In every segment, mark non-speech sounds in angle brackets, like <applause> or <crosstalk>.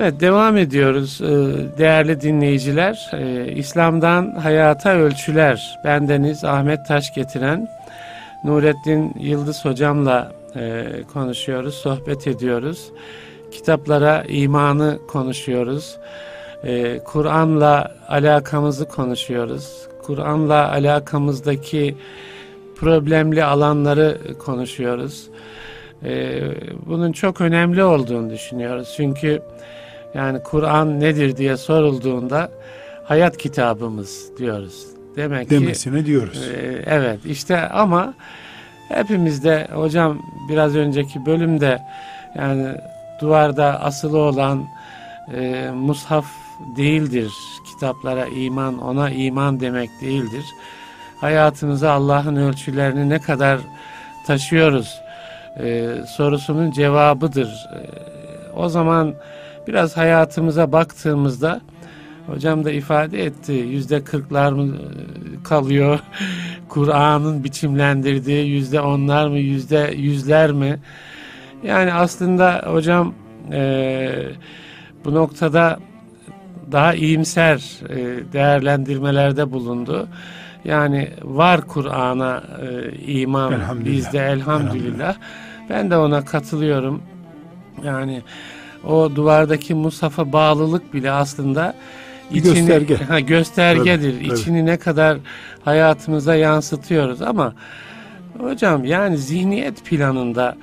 Evet devam ediyoruz e, değerli dinleyiciler. E, İslam'dan Hayata Ölçüler. Bendeniz Ahmet Taş getiren Nurettin Yıldız hocamla e, konuşuyoruz, sohbet ediyoruz. Kitaplara imanı konuşuyoruz. Kur'an'la alakamızı konuşuyoruz. Kur'an'la alakamızdaki problemli alanları konuşuyoruz. Bunun çok önemli olduğunu düşünüyoruz. Çünkü yani Kur'an nedir diye sorulduğunda hayat kitabımız diyoruz. Demek Demesine ki, diyoruz. E, evet işte ama hepimizde hocam biraz önceki bölümde yani duvarda asılı olan e, mushaf değildir. Kitaplara iman, ona iman demek değildir. Hayatımıza Allah'ın ölçülerini ne kadar taşıyoruz e, sorusunun cevabıdır. E, o zaman Biraz hayatımıza baktığımızda hocam da ifade etti yüzde kırklar mı e, kalıyor <laughs> Kur'an'ın biçimlendirdiği yüzde onlar mı yüzde yüzler mi yani aslında hocam e, bu noktada daha iyimser e, değerlendirmelerde bulundu. Yani var Kur'an'a e, iman elhamdülillah. bizde elhamdülillah. elhamdülillah. Ben de ona katılıyorum. Yani o duvardaki Musaf'a bağlılık bile aslında içini, gösterge. Ha, göstergedir. Tabii. İçini ne kadar hayatımıza yansıtıyoruz ama hocam yani zihniyet planında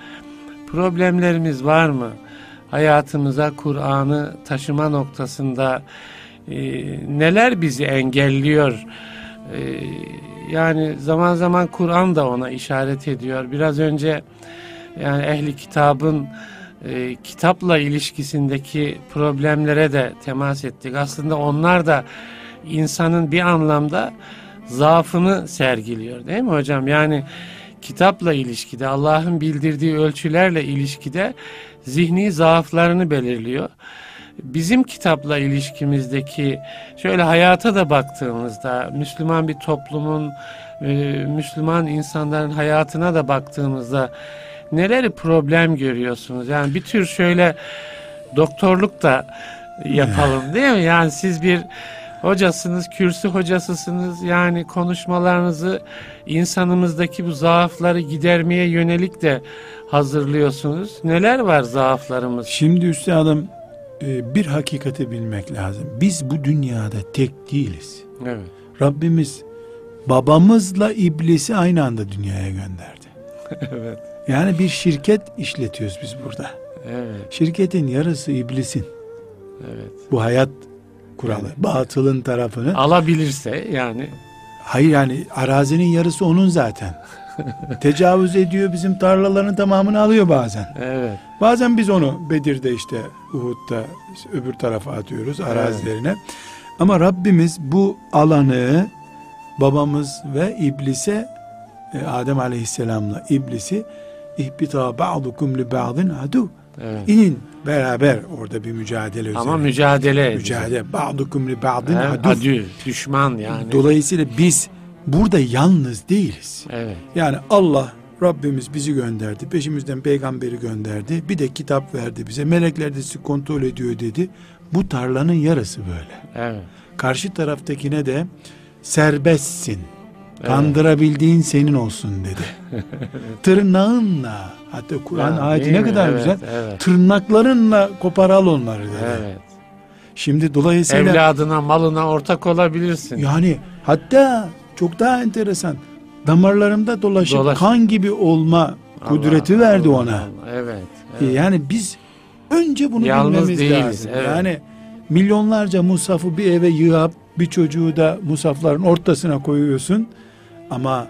problemlerimiz var mı? Hayatımıza Kur'an'ı taşıma noktasında e, neler bizi engelliyor? E, yani zaman zaman Kur'an da ona işaret ediyor. Biraz önce yani ehli kitabın e, kitapla ilişkisindeki problemlere de temas ettik. Aslında onlar da insanın bir anlamda zaafını sergiliyor değil mi hocam? Yani kitapla ilişkide, Allah'ın bildirdiği ölçülerle ilişkide zihni zaaflarını belirliyor. Bizim kitapla ilişkimizdeki şöyle hayata da baktığımızda Müslüman bir toplumun e, Müslüman insanların hayatına da baktığımızda neleri problem görüyorsunuz? Yani bir tür şöyle doktorluk da yapalım değil mi? Yani siz bir hocasınız, kürsü hocasısınız. Yani konuşmalarınızı insanımızdaki bu zaafları gidermeye yönelik de hazırlıyorsunuz. Neler var zaaflarımız? Şimdi üstadım e, bir hakikati bilmek lazım. Biz bu dünyada tek değiliz. Evet. Rabbimiz babamızla iblisi aynı anda dünyaya gönderdi. <laughs> evet. Yani bir şirket işletiyoruz biz burada. Evet. Şirketin yarısı iblisin. Evet. Bu hayat kuralı. Yani, Batılın tarafını. Alabilirse yani. Hayır yani arazinin yarısı onun zaten. <laughs> Tecavüz ediyor bizim tarlaların tamamını alıyor bazen. Evet. Bazen biz onu Bedir'de işte Uhud'da işte öbür tarafa atıyoruz arazilerine. Evet. Ama Rabbimiz bu alanı babamız ve iblise e, Adem Aleyhisselam'la iblisi İhbita ba'dukum li ba'din adu. Evet. İnin beraber orada bir mücadele üzere. Ama mücadele. Mücadele. Ba'dukum li ba'din adu. Adü. Düşman yani. Dolayısıyla biz burada yalnız değiliz. Evet. Yani Allah Rabbimiz bizi gönderdi. Peşimizden peygamberi gönderdi. Bir de kitap verdi bize. Melekler de sizi kontrol ediyor dedi. Bu tarlanın yarısı böyle. Evet. Karşı taraftakine de serbestsin Kandırabildiğin senin olsun dedi. <laughs> Tırnağınla hatta Kur'an ayeti ne kadar evet, güzel. Evet. Tırnaklarınla koparal onları dedi. Evet. Şimdi dolayısıyla evladına, malına ortak olabilirsin. Yani hatta çok daha enteresan. Damarlarımda dolaşıp Dolaş. kan gibi olma kudreti Allah, verdi Allah, ona. Allah. Evet, evet. Yani biz önce bunu Yalnız bilmemiz değiliz, lazım. Evet. Yani milyonlarca musafı bir eve yığıp bir çocuğu da musafların ortasına koyuyorsun. Ama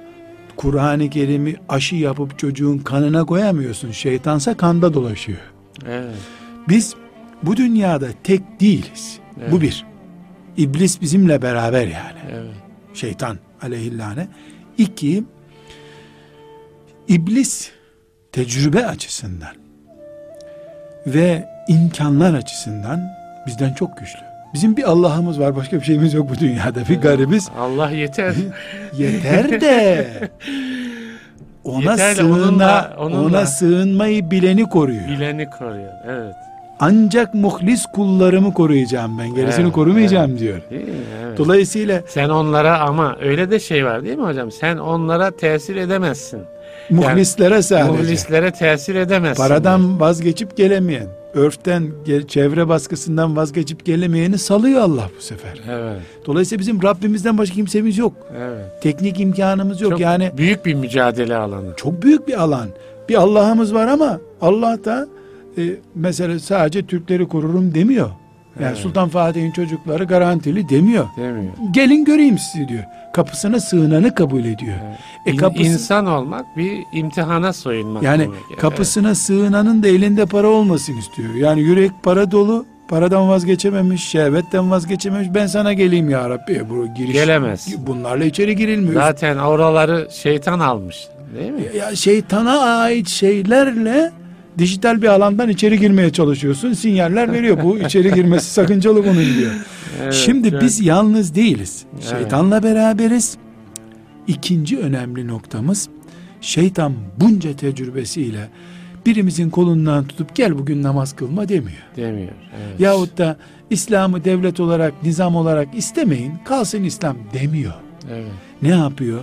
Kur'an-ı Kerim'i aşı yapıp çocuğun kanına koyamıyorsun. Şeytansa kanda dolaşıyor. Evet. Biz bu dünyada tek değiliz. Evet. Bu bir. İblis bizimle beraber yani. Evet. Şeytan aleyhillâne. İki, iblis tecrübe açısından ve imkanlar açısından bizden çok güçlü. Bizim bir Allah'ımız var başka bir şeyimiz yok bu dünyada bir garibiz. <laughs> Allah yeter. <laughs> yeter de ona yeter sığına onunla, onunla, ona sığınmayı bileni koruyor. Bileni koruyor evet. ancak muhlis kullarımı koruyacağım ben. Gerisini evet, korumayacağım evet. diyor. Evet. Dolayısıyla sen onlara ama öyle de şey var değil mi hocam? Sen onlara tesir edemezsin. Muhlislere sadece. Muhlislere tesir edemezsin. Paradan vazgeçip gelemeyen, örften, çevre baskısından vazgeçip gelemeyeni salıyor Allah bu sefer. Evet. Dolayısıyla bizim Rabbimizden başka kimsemiz yok. Evet. Teknik imkanımız yok. Çok yani büyük bir mücadele alanı. Çok büyük bir alan. Bir Allah'ımız var ama Allah da e, mesela sadece Türkleri korurum demiyor. Yani evet. Sultan Fatih'in çocukları garantili demiyor. Demiyor. Gelin göreyim sizi diyor. Kapısına sığınanı kabul ediyor. Evet. E kapısı... İnsan olmak bir imtihana soyunmak. Yani demek. kapısına evet. sığınanın da elinde para olmasın istiyor. Yani yürek para dolu, paradan vazgeçememiş, şehvetten vazgeçememiş. Ben sana geleyim ya Rabbi. Bu giriş, Gelemez. Bunlarla içeri girilmiyor. Zaten oraları şeytan almış. Değil mi? Ya şeytana ait şeylerle dijital bir alandan içeri girmeye çalışıyorsun. Sinyaller veriyor. Bu içeri girmesi <laughs> sakıncalı bunun diyor. Evet, Şimdi evet. biz yalnız değiliz. Evet. Şeytanla beraberiz. İkinci önemli noktamız şeytan bunca tecrübesiyle birimizin kolundan tutup gel bugün namaz kılma demiyor. Demiyor. Evet. Yahut da İslam'ı devlet olarak, nizam olarak istemeyin, kalsın İslam demiyor. Evet. Ne yapıyor?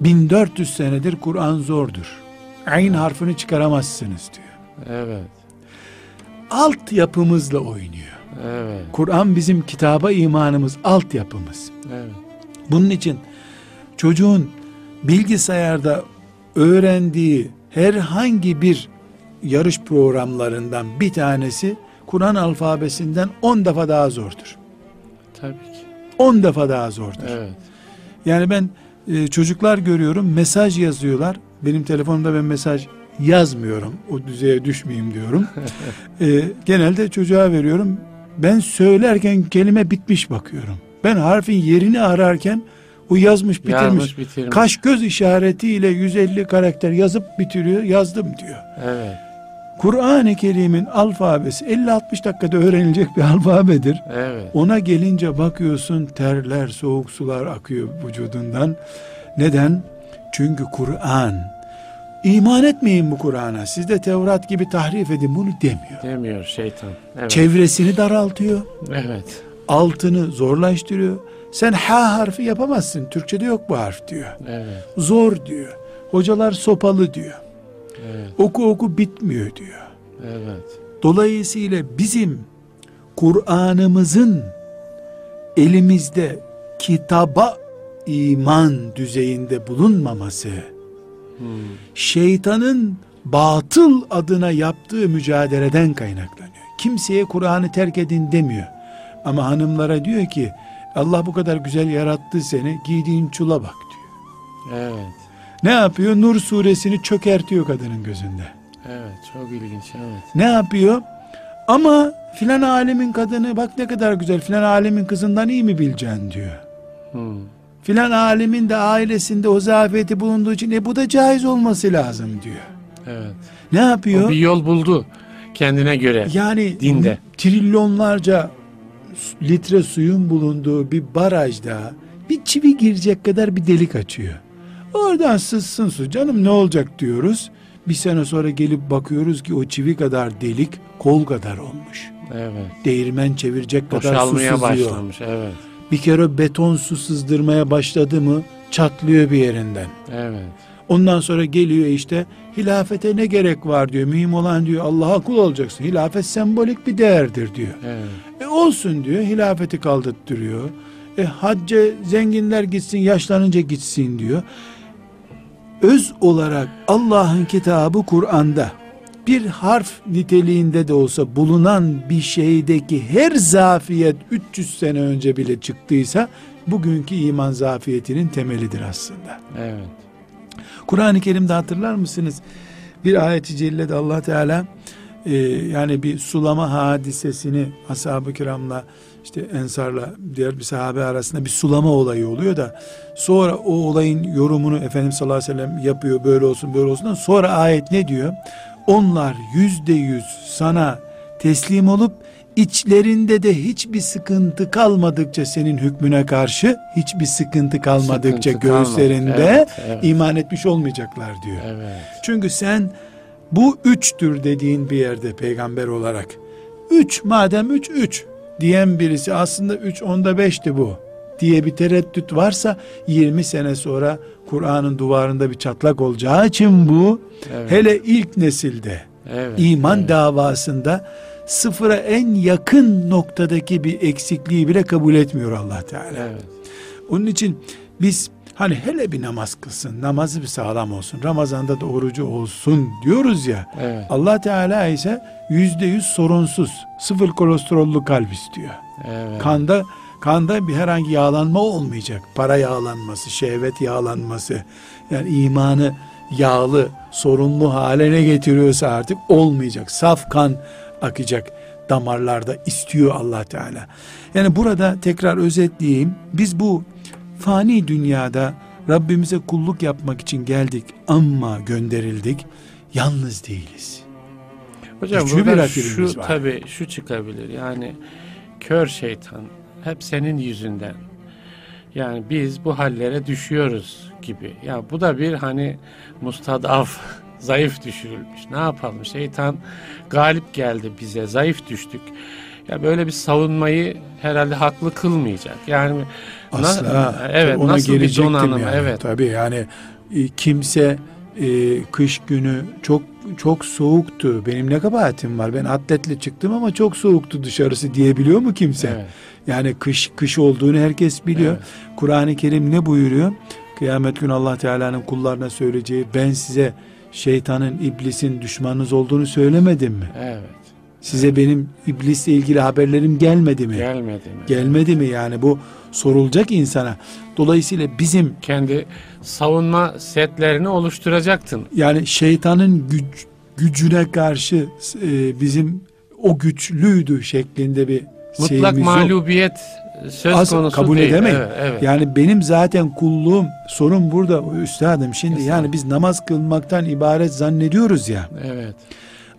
1400 senedir Kur'an zordur. Ayn harfini çıkaramazsınız diyor. Evet. Alt yapımızla oynuyor. Evet. Kur'an bizim kitaba imanımız, alt yapımız. Evet. Bunun için çocuğun bilgisayarda öğrendiği herhangi bir yarış programlarından bir tanesi Kur'an alfabesinden 10 defa daha zordur. Tabii ki. 10 defa daha zordur. Evet. Yani ben e, çocuklar görüyorum mesaj yazıyorlar. Benim telefonumda ben mesaj yazmıyorum. O düzeye düşmeyeyim diyorum. <laughs> e, genelde çocuğa veriyorum. Ben söylerken kelime bitmiş bakıyorum. Ben harfin yerini ararken o yazmış bitirmiş. Yazmış, bitirmiş. Kaş göz işaretiyle 150 karakter yazıp bitiriyor. Yazdım diyor. Evet. Kur'an-ı Kerim'in alfabesi 50-60 dakikada öğrenilecek bir alfabedir. Evet. Ona gelince bakıyorsun terler, soğuk sular akıyor vücudundan. Neden? Çünkü Kur'an iman etmeyin bu Kur'an'a. Siz de Tevrat gibi tahrif edin bunu demiyor. Demiyor şeytan. Evet. Çevresini daraltıyor. Evet. Altını zorlaştırıyor. Sen ha harfi yapamazsın. Türkçede yok bu harf diyor. Evet. Zor diyor. Hocalar sopalı diyor. Evet. Oku oku bitmiyor diyor. Evet. Dolayısıyla bizim Kur'an'ımızın elimizde kitaba iman düzeyinde bulunmaması hmm. şeytanın batıl adına yaptığı mücadeleden kaynaklanıyor. Kimseye Kur'an'ı terk edin demiyor. Ama hanımlara diyor ki Allah bu kadar güzel yarattı seni giydiğin çula bak diyor. Evet. Ne yapıyor? Nur suresini çökertiyor kadının gözünde. Evet çok ilginç evet. Ne yapıyor? Ama filan alemin kadını bak ne kadar güzel filan alemin kızından iyi mi bileceksin diyor. Hmm. Filan alemin de ailesinde o zafiyeti bulunduğu için e bu da caiz olması lazım diyor. Evet. Ne yapıyor? O bir yol buldu kendine göre. Yani dinde. Trilyonlarca litre suyun bulunduğu bir barajda bir çivi girecek kadar bir delik açıyor. Oradan sızsın su canım ne olacak diyoruz. Bir sene sonra gelip bakıyoruz ki o çivi kadar delik kol kadar olmuş. Evet. Değirmen çevirecek kadar Boşalmaya su sızıyor. başlamış. Evet. Bir kere beton su sızdırmaya başladı mı çatlıyor bir yerinden. Evet. Ondan sonra geliyor işte hilafete ne gerek var diyor. Mühim olan diyor Allah'a kul olacaksın. Hilafet sembolik bir değerdir diyor. Evet. E olsun diyor. Hilafeti kaldırttırıyor. E hacca zenginler gitsin yaşlanınca gitsin diyor öz olarak Allah'ın kitabı Kur'an'da bir harf niteliğinde de olsa bulunan bir şeydeki her zafiyet 300 sene önce bile çıktıysa bugünkü iman zafiyetinin temelidir aslında. Evet. Kur'an-ı Kerim'de hatırlar mısınız? Bir ayet-i cellede Allah Teala e, yani bir sulama hadisesini ashab-ı kiramla işte Ensar'la diğer bir sahabe arasında bir sulama olayı oluyor da sonra o olayın yorumunu Efendimiz sallallahu aleyhi ve sellem yapıyor böyle olsun böyle olsun sonra ayet ne diyor? Onlar yüzde yüz sana teslim olup içlerinde de hiçbir sıkıntı kalmadıkça senin hükmüne karşı hiçbir sıkıntı kalmadıkça sıkıntı göğüslerinde evet, evet. iman etmiş olmayacaklar diyor. Evet. Çünkü sen bu üçtür dediğin bir yerde peygamber olarak 3 madem 3 3 diyen birisi aslında 3 onda 5'ti bu diye bir tereddüt varsa 20 sene sonra Kur'an'ın duvarında bir çatlak olacağı için bu evet. hele ilk nesilde evet, iman evet. davasında sıfıra en yakın noktadaki bir eksikliği bile kabul etmiyor Allah Teala. Evet. Onun için biz hani hele bir namaz kılsın, namazı bir sağlam olsun, Ramazan'da da orucu olsun diyoruz ya. Evet. Allah Teala ise yüzde yüz sorunsuz, sıfır kolesterollu kalp istiyor. Evet. Kanda kanda bir herhangi yağlanma olmayacak. Para yağlanması, şehvet yağlanması, yani imanı yağlı, sorunlu hale ne getiriyorsa artık olmayacak. Saf kan akacak damarlarda istiyor Allah Teala. Yani burada tekrar özetleyeyim. Biz bu fani dünyada Rabbimize kulluk yapmak için geldik ama gönderildik. Yalnız değiliz. Hocam Güçlü bir şu tabi şu çıkabilir. Yani kör şeytan hep senin yüzünden. Yani biz bu hallere düşüyoruz gibi. Ya bu da bir hani mustadaf <laughs> zayıf düşürülmüş. Ne yapalım? Şeytan galip geldi bize. Zayıf düştük. Ya böyle bir savunmayı herhalde haklı kılmayacak. Yani Asla. Na, evet, ona nasıl bir donanım? Yani. Evet. Tabii yani e, kimse e, kış günü çok çok soğuktu. Benim ne kabahatim var? Ben atletle çıktım ama çok soğuktu dışarısı diyebiliyor mu kimse? Evet. Yani kış kış olduğunu herkes biliyor. Evet. Kur'an-ı Kerim ne buyuruyor? Kıyamet günü Allah Teala'nın kullarına söyleyeceği ben size şeytanın, iblisin düşmanınız olduğunu söylemedim mi? Evet. Size evet. benim iblisle ilgili haberlerim gelmedi mi? Gelmedi mi? Gelmedi mi yani bu sorulacak insana. Dolayısıyla bizim kendi savunma setlerini oluşturacaktın. Yani şeytanın güc, gücüne karşı e, bizim o güçlüydü şeklinde bir mutlak mağlubiyet yok. söz Az, konusu kabul değil. edemeyin. Evet, evet. Yani benim zaten kulluğum sorun burada üstadım. Şimdi Kesinlikle. yani biz namaz kılmaktan ibaret zannediyoruz ya. Evet.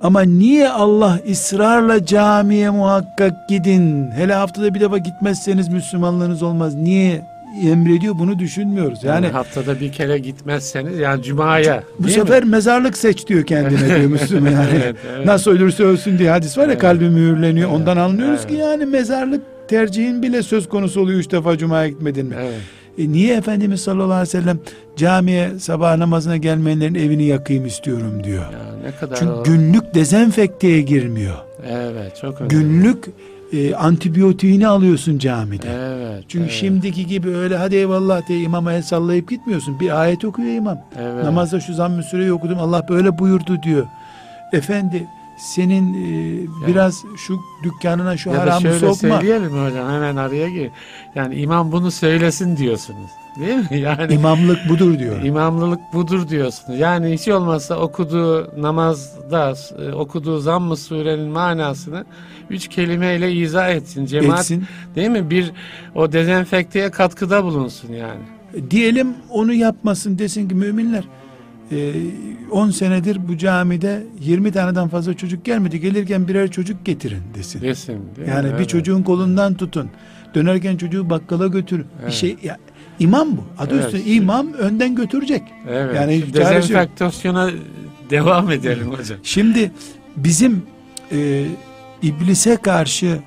Ama niye Allah ısrarla camiye muhakkak gidin. Hele haftada bir defa gitmezseniz Müslümanlığınız olmaz. Niye emrediyor bunu düşünmüyoruz. Yani, yani haftada bir kere gitmezseniz yani cumaya. Bu sefer mi? mezarlık seç diyor kendine diyor Müslüman <laughs> yani. evet, evet. Nasıl ölürse ölsün diye hadis var ya evet. kalbi mühürleniyor. Evet. Ondan anlıyoruz evet. ki yani mezarlık tercihin bile söz konusu oluyor üç defa cumaya gitmedin mi? Evet. E niye Efendimiz sallallahu aleyhi ve sellem camiye sabah namazına gelmeyenlerin evini yakayım istiyorum diyor. Ya ne kadar Çünkü o... günlük dezenfekteye girmiyor. Evet çok önemli. Günlük e, antibiyotiğini alıyorsun camide. Evet. Çünkü evet. şimdiki gibi öyle hadi eyvallah diye imama el sallayıp gitmiyorsun. Bir ayet okuyor imam. Evet. Namazda şu zamm-ı süreyi okudum Allah böyle buyurdu diyor. Efendi senin e, yani, biraz şu dükkanına şu haramı sokma. Ya şöyle söyleyelim hocam hemen araya gir. Yani imam bunu söylesin diyorsunuz. Değil mi? <laughs> Yani imamlık budur diyor. İmamlılık budur diyorsunuz. Yani hiç olmazsa okuduğu namazda e, okuduğu zamm-ı surenin manasını üç kelimeyle izah etsin. Cemaat etsin. değil mi? Bir o dezenfekteye katkıda bulunsun yani. Diyelim onu yapmasın desin ki müminler 10 ee, senedir bu camide 20 taneden fazla çocuk gelmedi. Gelirken birer çocuk getirin desin. Desin. Yani evet. bir çocuğun kolundan tutun. Dönerken çocuğu bakkala götür. Evet. Bir şey ya, imam bu. Adı evet. üstünde imam önden götürecek. Evet. Yani dezenfektasyona devam edelim hocam. Şimdi bizim e, iblise karşı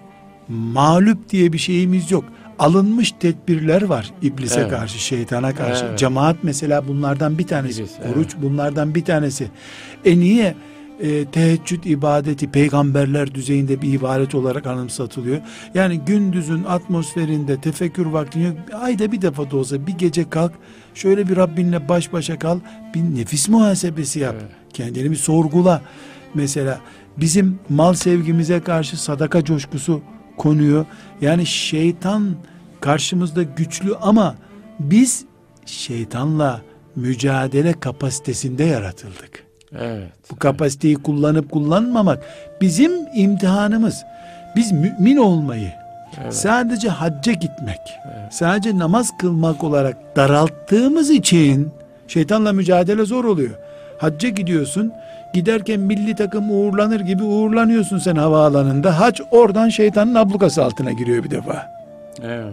mağlup diye bir şeyimiz yok alınmış tedbirler var iblise evet. karşı, şeytana karşı. Evet. Cemaat mesela bunlardan bir tanesi. Birisi, Oruç evet. bunlardan bir tanesi. E niye e, teheccüd ibadeti peygamberler düzeyinde bir ibadet olarak anımsatılıyor? Yani gündüzün atmosferinde tefekkür vaktini ayda bir defa da olsa bir gece kalk şöyle bir Rabbinle baş başa kal bir nefis muhasebesi yap. Evet. Kendini bir sorgula. Mesela bizim mal sevgimize karşı sadaka coşkusu konuyor. Yani şeytan karşımızda güçlü ama biz şeytanla mücadele kapasitesinde yaratıldık. Evet. Bu kapasiteyi evet. kullanıp kullanmamak bizim imtihanımız. Biz mümin olmayı evet. sadece hacca gitmek, evet. sadece namaz kılmak olarak daralttığımız için şeytanla mücadele zor oluyor. Hacca gidiyorsun, Giderken milli takım uğurlanır gibi uğurlanıyorsun sen havaalanında. Hac oradan şeytanın ablukası altına giriyor bir defa. Evet.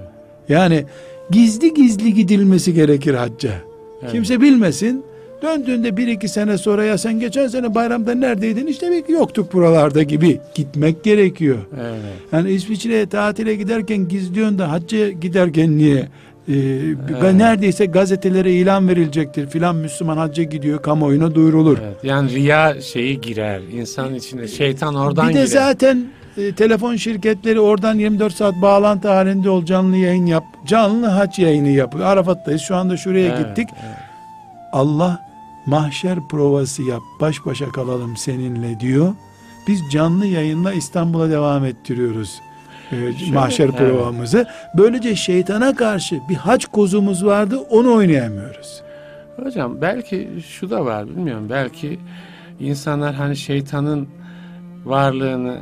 Yani gizli gizli gidilmesi gerekir hacca. Evet. Kimse bilmesin. Döndüğünde bir iki sene sonra ya sen geçen sene bayramda neredeydin? İşte bir yoktuk buralarda gibi gitmek gerekiyor. Evet. Yani İsviçre'ye tatile giderken gizliyorsun da hacca giderken niye? Ee, evet. Neredeyse gazetelere ilan verilecektir. Filan Müslüman hacca gidiyor kamuoyuna duyurulur. Evet. Yani riya şeyi girer. insan içine şeytan oradan girer. Bir de girer. zaten e, telefon şirketleri oradan 24 saat bağlantı halinde ol canlı yayın yap. Canlı hac yayını yapıyor. Arafat'tayız şu anda şuraya evet, gittik. Evet. Allah mahşer provası yap baş başa kalalım seninle diyor. Biz canlı yayınla İstanbul'a devam ettiriyoruz e, mahşer evet. provamızı. Böylece şeytana karşı bir hac kozumuz vardı onu oynayamıyoruz. Hocam belki şu da var bilmiyorum belki insanlar hani şeytanın varlığını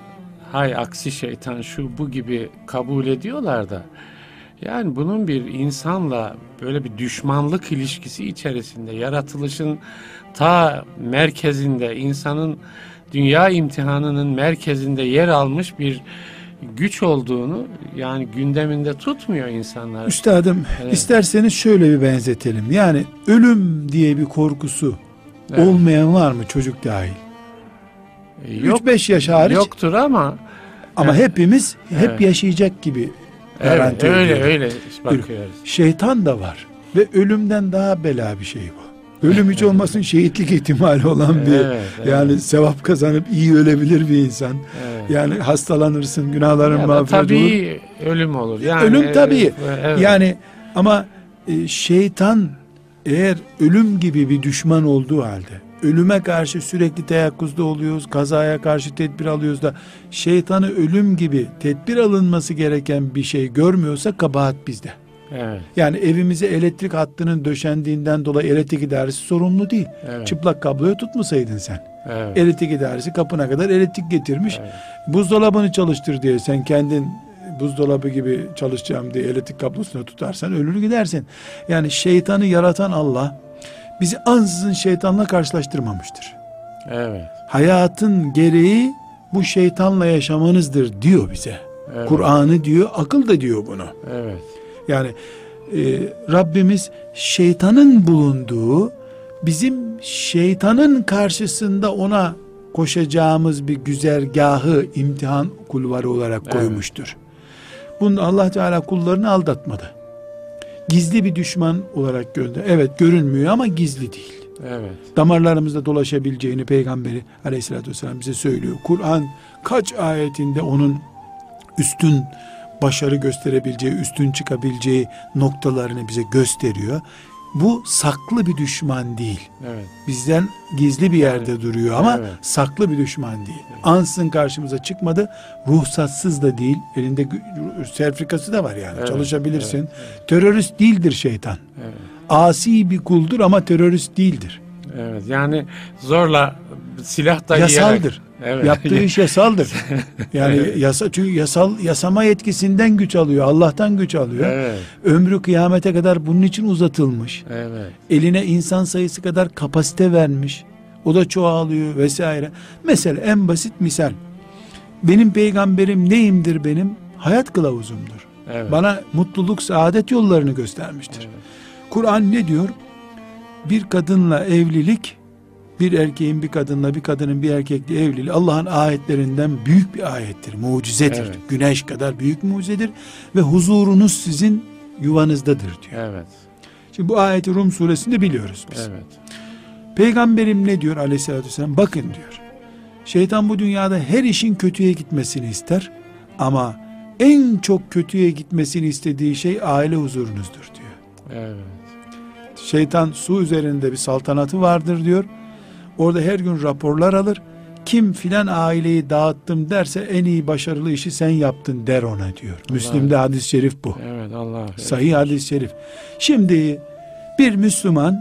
hay aksi şeytan şu bu gibi kabul ediyorlar da yani bunun bir insanla böyle bir düşmanlık ilişkisi içerisinde yaratılışın ta merkezinde insanın dünya imtihanının merkezinde yer almış bir güç olduğunu yani gündeminde tutmuyor insanlar. Üstadım evet. isterseniz şöyle bir benzetelim. Yani ölüm diye bir korkusu evet. olmayan var mı çocuk dahil? Yok, 3-5 yaş hariç. Yoktur ama ama evet. hepimiz hep evet. yaşayacak gibi garanti evet, öyle öyle bakıyoruz. Şeytan da var ve ölümden daha bela bir şey bu. Ölüm hiç olmasın şehitlik ihtimali olan bir evet, evet. yani sevap kazanıp iyi ölebilir bir insan. Evet. Yani hastalanırsın, günahların ya mağfiret olur. Tabii ölüm olur. Yani ölüm tabii. Evet. Yani ama e, şeytan eğer ölüm gibi bir düşman olduğu halde ölüme karşı sürekli teyakkuzda oluyoruz, kazaya karşı tedbir alıyoruz da şeytanı ölüm gibi tedbir alınması gereken bir şey görmüyorsa kabahat bizde. Evet. Yani evimize elektrik hattının döşendiğinden dolayı elektrik idaresi sorumlu değil. Evet. Çıplak kabloyu tutmasaydın sen. Evet. Elektrik idaresi kapına kadar elektrik getirmiş. Evet. Buzdolabını çalıştır diye sen kendin buzdolabı gibi çalışacağım diye elektrik kablosunu tutarsan ölür gidersin. Yani şeytanı yaratan Allah bizi ansızın şeytanla karşılaştırmamıştır. Evet. Hayatın gereği bu şeytanla yaşamanızdır diyor bize. Evet. Kur'an'ı diyor, akıl da diyor bunu. Evet. Yani e, Rabbimiz şeytanın bulunduğu bizim şeytanın karşısında ona koşacağımız bir güzergahı imtihan kulvarı olarak evet. koymuştur. Bunu Allah Teala kullarını aldatmadı gizli bir düşman olarak gördü. Evet görünmüyor ama gizli değil. Evet. Damarlarımızda dolaşabileceğini peygamberi aleyhissalatü vesselam bize söylüyor. Kur'an kaç ayetinde onun üstün başarı gösterebileceği, üstün çıkabileceği noktalarını bize gösteriyor. Bu saklı bir düşman değil. Evet. Bizden gizli bir yerde evet. duruyor ama evet. saklı bir düşman değil. Evet. Ansın karşımıza çıkmadı. Ruhsatsız da değil. Elinde sertifikası da var yani. Evet. Çalışabilirsin. Evet. Terörist değildir şeytan. Evet. Asi bir kuldur ama terörist değildir. Evet. Yani zorla silah da yasaldır. Evet. Yaptığı iş yasaldır. <laughs> Yani evet. yasa çünkü yasal yasama yetkisinden güç alıyor. Allah'tan güç alıyor. Evet. Ömrü kıyamete kadar bunun için uzatılmış. Evet. Eline insan sayısı kadar kapasite vermiş. O da çoğalıyor vesaire. Mesela en basit misal. Benim peygamberim neyimdir benim? Hayat kılavuzumdur. Evet. Bana mutluluk, saadet yollarını göstermiştir. Evet. Kur'an ne diyor? Bir kadınla evlilik bir erkeğin bir kadınla bir kadının bir erkekle evliliği Allah'ın ayetlerinden büyük bir ayettir, mucizedir. Evet. Güneş kadar büyük mucizedir ve huzurunuz sizin yuvanızdadır diyor. Evet. Şimdi bu ayeti Rum suresinde biliyoruz biz. Evet. Peygamberim ne diyor aleyhissalatü vesselam? Bakın diyor. Şeytan bu dünyada her işin kötüye gitmesini ister ama en çok kötüye gitmesini istediği şey aile huzurunuzdur diyor. Evet. Şeytan su üzerinde bir saltanatı vardır diyor. Orada her gün raporlar alır. Kim filan aileyi dağıttım derse en iyi başarılı işi sen yaptın der ona diyor. Allah Müslim'de hadis-i şerif bu. Evet Allah. Sahih hadis-i şerif. Şimdi bir Müslüman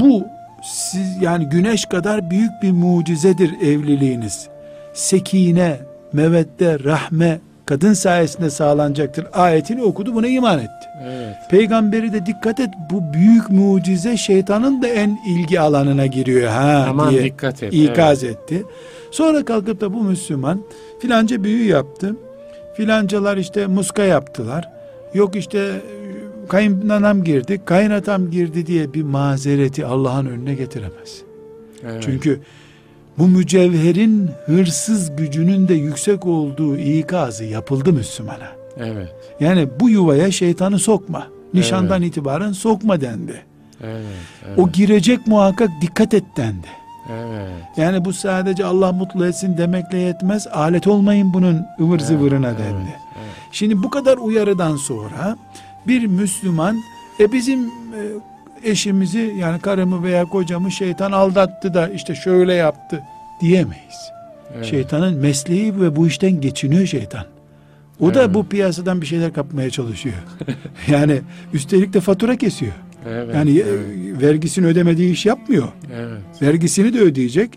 bu siz yani güneş kadar büyük bir mucizedir evliliğiniz. Sekine, mevette, rahme kadın sayesinde sağlanacaktır. Ayetini okudu buna iman etti. Evet. Peygamberi de dikkat et bu büyük mucize şeytanın da en ilgi alanına giriyor ha Aman diye dikkat et. ikaz evet. etti. Sonra kalkıp da bu Müslüman filanca büyü yaptı. Filancalar işte muska yaptılar. Yok işte kayınanam girdi, kaynatam girdi diye bir mazereti Allah'ın önüne getiremez. Evet. Çünkü bu mücevherin hırsız gücünün de yüksek olduğu ikazı yapıldı Müslümana. Evet. Yani bu yuvaya şeytanı sokma. Nişandan evet. itibaren sokma dendi. Evet, evet. O girecek muhakkak dikkat et dendi. Evet. Yani bu sadece Allah mutlu etsin demekle yetmez. Alet olmayın bunun ıvır evet, zıvırına dendi. Evet, evet. Şimdi bu kadar uyarıdan sonra bir Müslüman e bizim e, eşimizi yani karımı veya kocamı şeytan aldattı da işte şöyle yaptı diyemeyiz. Evet. Şeytanın mesleği ve bu işten geçiniyor şeytan. O evet. da bu piyasadan bir şeyler kapmaya çalışıyor. <laughs> yani üstelik de fatura kesiyor. Evet, yani e, evet. vergisini ödemediği iş yapmıyor. Evet. Vergisini de ödeyecek.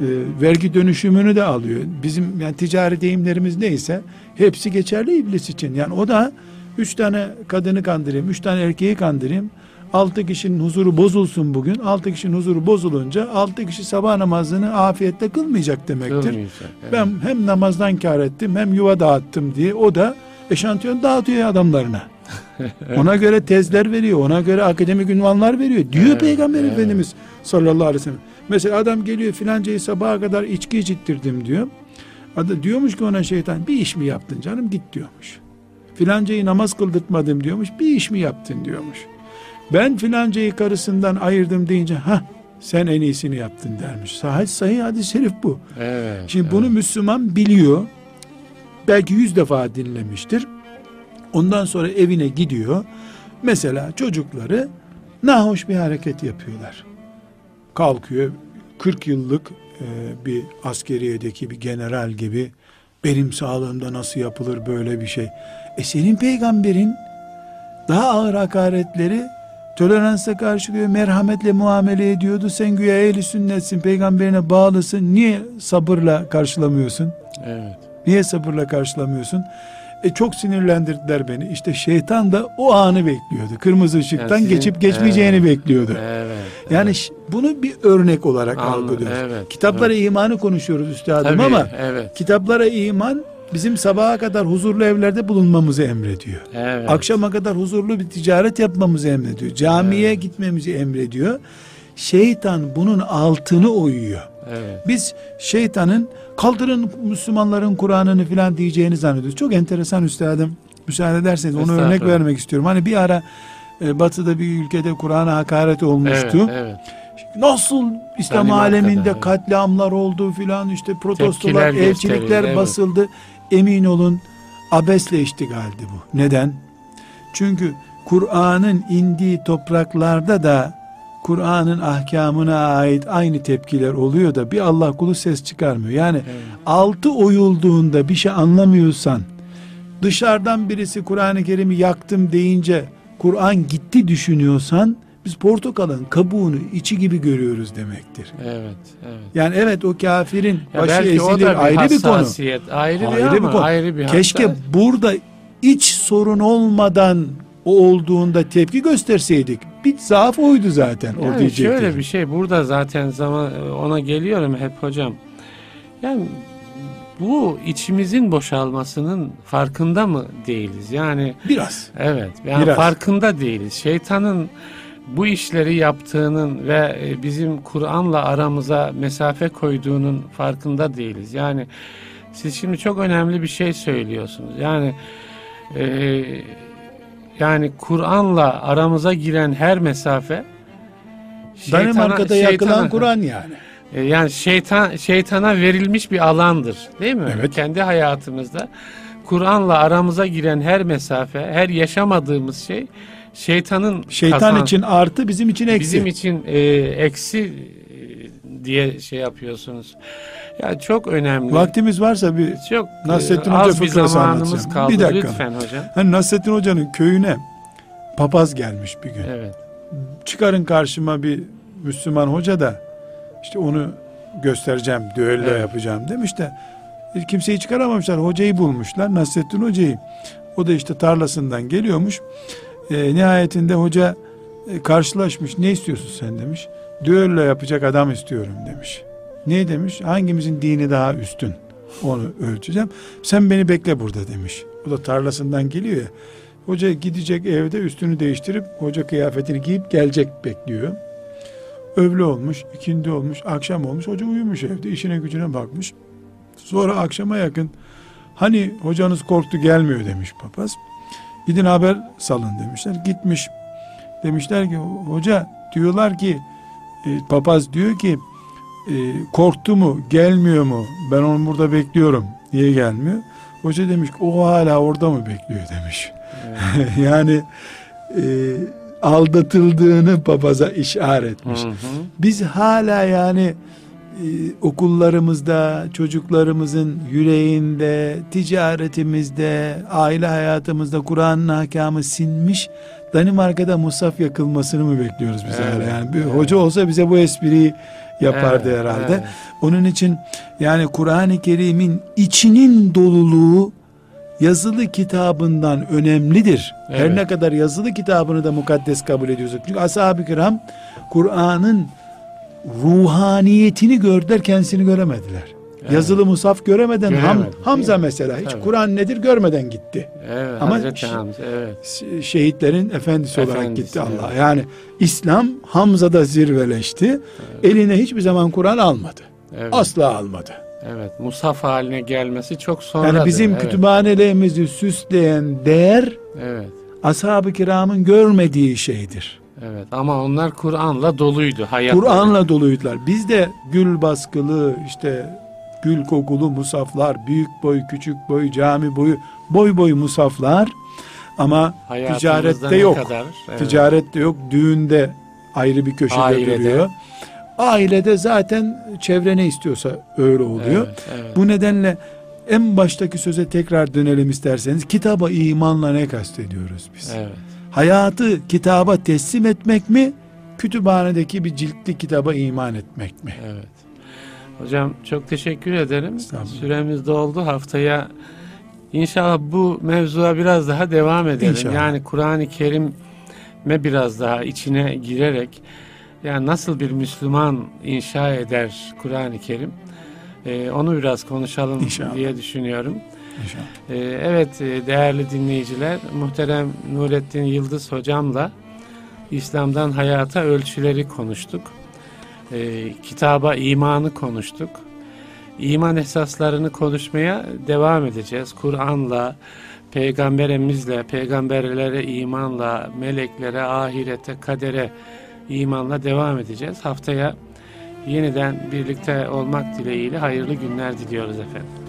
E, vergi dönüşümünü de alıyor. Bizim yani ticari deyimlerimiz neyse hepsi geçerli iblis için. Yani o da üç tane kadını kandırayım, üç tane erkeği kandırayım. Altı kişinin huzuru bozulsun bugün. Altı kişinin huzuru bozulunca altı kişi sabah namazını afiyetle kılmayacak demektir. Kılmayacak, evet. Ben hem namazdan kar ettim hem yuva dağıttım diye o da eşantiyon dağıtıyor adamlarına. <laughs> ona göre tezler veriyor, ona göre akademik ünvanlar veriyor. Diyor evet, Peygamber evet. Efendimiz sallallahu aleyhi ve sellem. Mesela adam geliyor filancayı sabaha kadar içki içittirdim diyor. Adı diyormuş ki ona şeytan bir iş mi yaptın canım git diyormuş. Filancayı namaz kıldırtmadım diyormuş. Bir iş mi yaptın diyormuş. Ben filancayı karısından ayırdım deyince ha sen en iyisini yaptın dermiş. Sahih sahih hadis-i şerif bu. Evet, Şimdi evet. bunu Müslüman biliyor. Belki yüz defa dinlemiştir. Ondan sonra evine gidiyor. Mesela çocukları nahoş bir hareket yapıyorlar. Kalkıyor 40 yıllık e, bir askeriyedeki bir general gibi benim sağlığımda nasıl yapılır böyle bir şey. E senin peygamberin daha ağır hakaretleri toleransla karşılıyor, merhametle muamele ediyordu. Sen güya ehli sünnetsin, peygamberine bağlısın. Niye sabırla karşılamıyorsun? Evet. Niye sabırla karşılamıyorsun? E çok sinirlendirdiler beni. İşte şeytan da o anı bekliyordu. Kırmızı ışıktan yani sizin, geçip geçmeyeceğini evet, bekliyordu. Evet, yani evet. bunu bir örnek olarak Anladım, algılıyoruz. Evet, Kitaplara evet. imanı konuşuyoruz üstadım Tabii, ama evet. kitaplara iman bizim sabaha kadar huzurlu evlerde bulunmamızı emrediyor. Evet. Akşama kadar huzurlu bir ticaret yapmamızı emrediyor. Camiye evet. gitmemizi emrediyor. Şeytan bunun altını oyuyor. Evet. Biz şeytanın kaldırın Müslümanların Kur'an'ını filan diyeceğini zannediyoruz. Çok enteresan üstadım. Müsaade ederseniz onu örnek vermek istiyorum. Hani bir ara e, batıda bir ülkede Kur'an'a hakaret olmuştu. Evet, evet. Nasıl İslam aleminde kadar, katliamlar oldu filan işte protestolar, Tepkiler elçilikler evet. basıldı. Emin olun abesle iştigaldi bu. Neden? Çünkü Kur'an'ın indiği topraklarda da Kur'an'ın ahkamına ait aynı tepkiler oluyor da bir Allah kulu ses çıkarmıyor. Yani evet. altı oyulduğunda bir şey anlamıyorsan dışarıdan birisi Kur'an-ı Kerim'i yaktım deyince Kur'an gitti düşünüyorsan biz portakalın kabuğunu içi gibi görüyoruz demektir. Evet, evet. Yani evet o kafirin ya başı ezilir bir ayrı bir konu. Ayrı, ayrı bir, bir konu. Ayrı bir Keşke hassas. burada iç sorun olmadan o olduğunda tepki gösterseydik. Bir zaaf oydu zaten. Yani o şöyle bir şey burada zaten zaman ona geliyorum hep hocam. Yani bu içimizin boşalmasının farkında mı değiliz? Yani biraz. Evet. Yani biraz. farkında değiliz. Şeytanın bu işleri yaptığının ve e, bizim Kur'an'la aramıza mesafe koyduğunun farkında değiliz. Yani siz şimdi çok önemli bir şey söylüyorsunuz. Yani e, yani Kur'an'la aramıza giren her mesafe şeytana, Danimarka'da yakılan Kur'an yani. E, yani şeytan şeytana verilmiş bir alandır, değil mi? Evet. Kendi hayatımızda Kur'an'la aramıza giren her mesafe, her yaşamadığımız şey şeytanın şeytan kazan, için artı bizim için eksi. Bizim için e, eksi e, diye şey yapıyorsunuz. Ya çok önemli. Vaktimiz varsa bir çok Nasrettin e, Hoca az bir zamanımız kaldı. Bir dakika. Lütfen hocam. Hani Nasrettin Hoca'nın köyüne papaz gelmiş bir gün. Evet. Çıkarın karşıma bir Müslüman hoca da işte onu göstereceğim, düello evet. yapacağım demiş de kimseyi çıkaramamışlar. Hocayı bulmuşlar. Nasrettin Hoca'yı. O da işte tarlasından geliyormuş. E, nihayetinde hoca e, karşılaşmış. Ne istiyorsun sen demiş. Düello yapacak adam istiyorum demiş. Ne demiş? Hangimizin dini daha üstün? Onu ölçeceğim. Sen beni bekle burada demiş. O da tarlasından geliyor ya. Hoca gidecek evde üstünü değiştirip hoca kıyafetini giyip gelecek bekliyor. Öğle olmuş, ikindi olmuş, akşam olmuş. Hoca uyumuş evde, işine gücüne bakmış. Sonra akşama yakın hani hocanız korktu gelmiyor demiş papaz. Gidin haber salın demişler. Gitmiş. Demişler ki hoca diyorlar ki e, papaz diyor ki e, korktu mu gelmiyor mu ben onu burada bekliyorum niye gelmiyor hoca demiş ki o hala orada mı bekliyor demiş evet. <laughs> yani e, aldatıldığını papaza işaretmiş hı hı. biz hala yani okullarımızda çocuklarımızın yüreğinde ticaretimizde aile hayatımızda Kur'an'ın ahkamı sinmiş Danimarka'da musaf yakılmasını mı bekliyoruz biz evet, hala yani bir evet. hoca olsa bize bu espriyi yapardı evet, herhalde. Evet. Onun için yani Kur'an-ı Kerim'in içinin doluluğu yazılı kitabından önemlidir. Evet. Her ne kadar yazılı kitabını da mukaddes kabul ediyorsak. Çünkü ashab-ı kiram Kur'an'ın ruhaniyetini gördüler kendisini göremediler. Evet. Yazılı musaf göremeden Ham, Hamza mesela hiç evet. Kur'an nedir görmeden gitti. Evet, Ama Hazreti Hamza, evet. şehitlerin efendisi, efendisi olarak gitti Allah. Evet. Yani İslam Hamza'da zirveleşti. Evet. Eline hiçbir zaman Kur'an almadı. Evet. Asla almadı. Evet, musaf haline gelmesi çok sonra. Yani bizim evet. kütüphanelerimizi süsleyen değer evet. ashab-ı kiramın görmediği şeydir. Evet ama onlar Kur'an'la doluydu Kur'an'la doluydular. Biz de gül baskılı işte gül kokulu musaflar, büyük boy, küçük boy, cami boyu, boy boy musaflar ama ticarette yok. Kadar, evet. Ticarette yok. Düğünde ayrı bir köşede Ailede. duruyor. Ailede zaten çevre ne istiyorsa öyle oluyor. Evet, evet. Bu nedenle en baştaki söze tekrar dönelim isterseniz. Kitaba imanla ne kastediyoruz biz? Evet. Hayatı kitaba teslim etmek mi? Kütüphanedeki bir ciltli kitaba iman etmek mi? Evet. Hocam çok teşekkür ederim. Süremiz doldu. Haftaya inşallah bu mevzuya biraz daha devam edelim. İnşallah. Yani Kur'an-ı Kerim'e biraz daha içine girerek yani nasıl bir Müslüman inşa eder Kur'an-ı Kerim? Ee, onu biraz konuşalım İnşallah. diye düşünüyorum. İnşallah. Ee, evet e, değerli dinleyiciler, muhterem Nurettin Yıldız hocamla İslam'dan hayata ölçüleri konuştuk e, kitaba imanı konuştuk. İman esaslarını konuşmaya devam edeceğiz. Kur'an'la, peygamberimizle, peygamberlere imanla, meleklere, ahirete, kadere imanla devam edeceğiz. Haftaya yeniden birlikte olmak dileğiyle hayırlı günler diliyoruz efendim.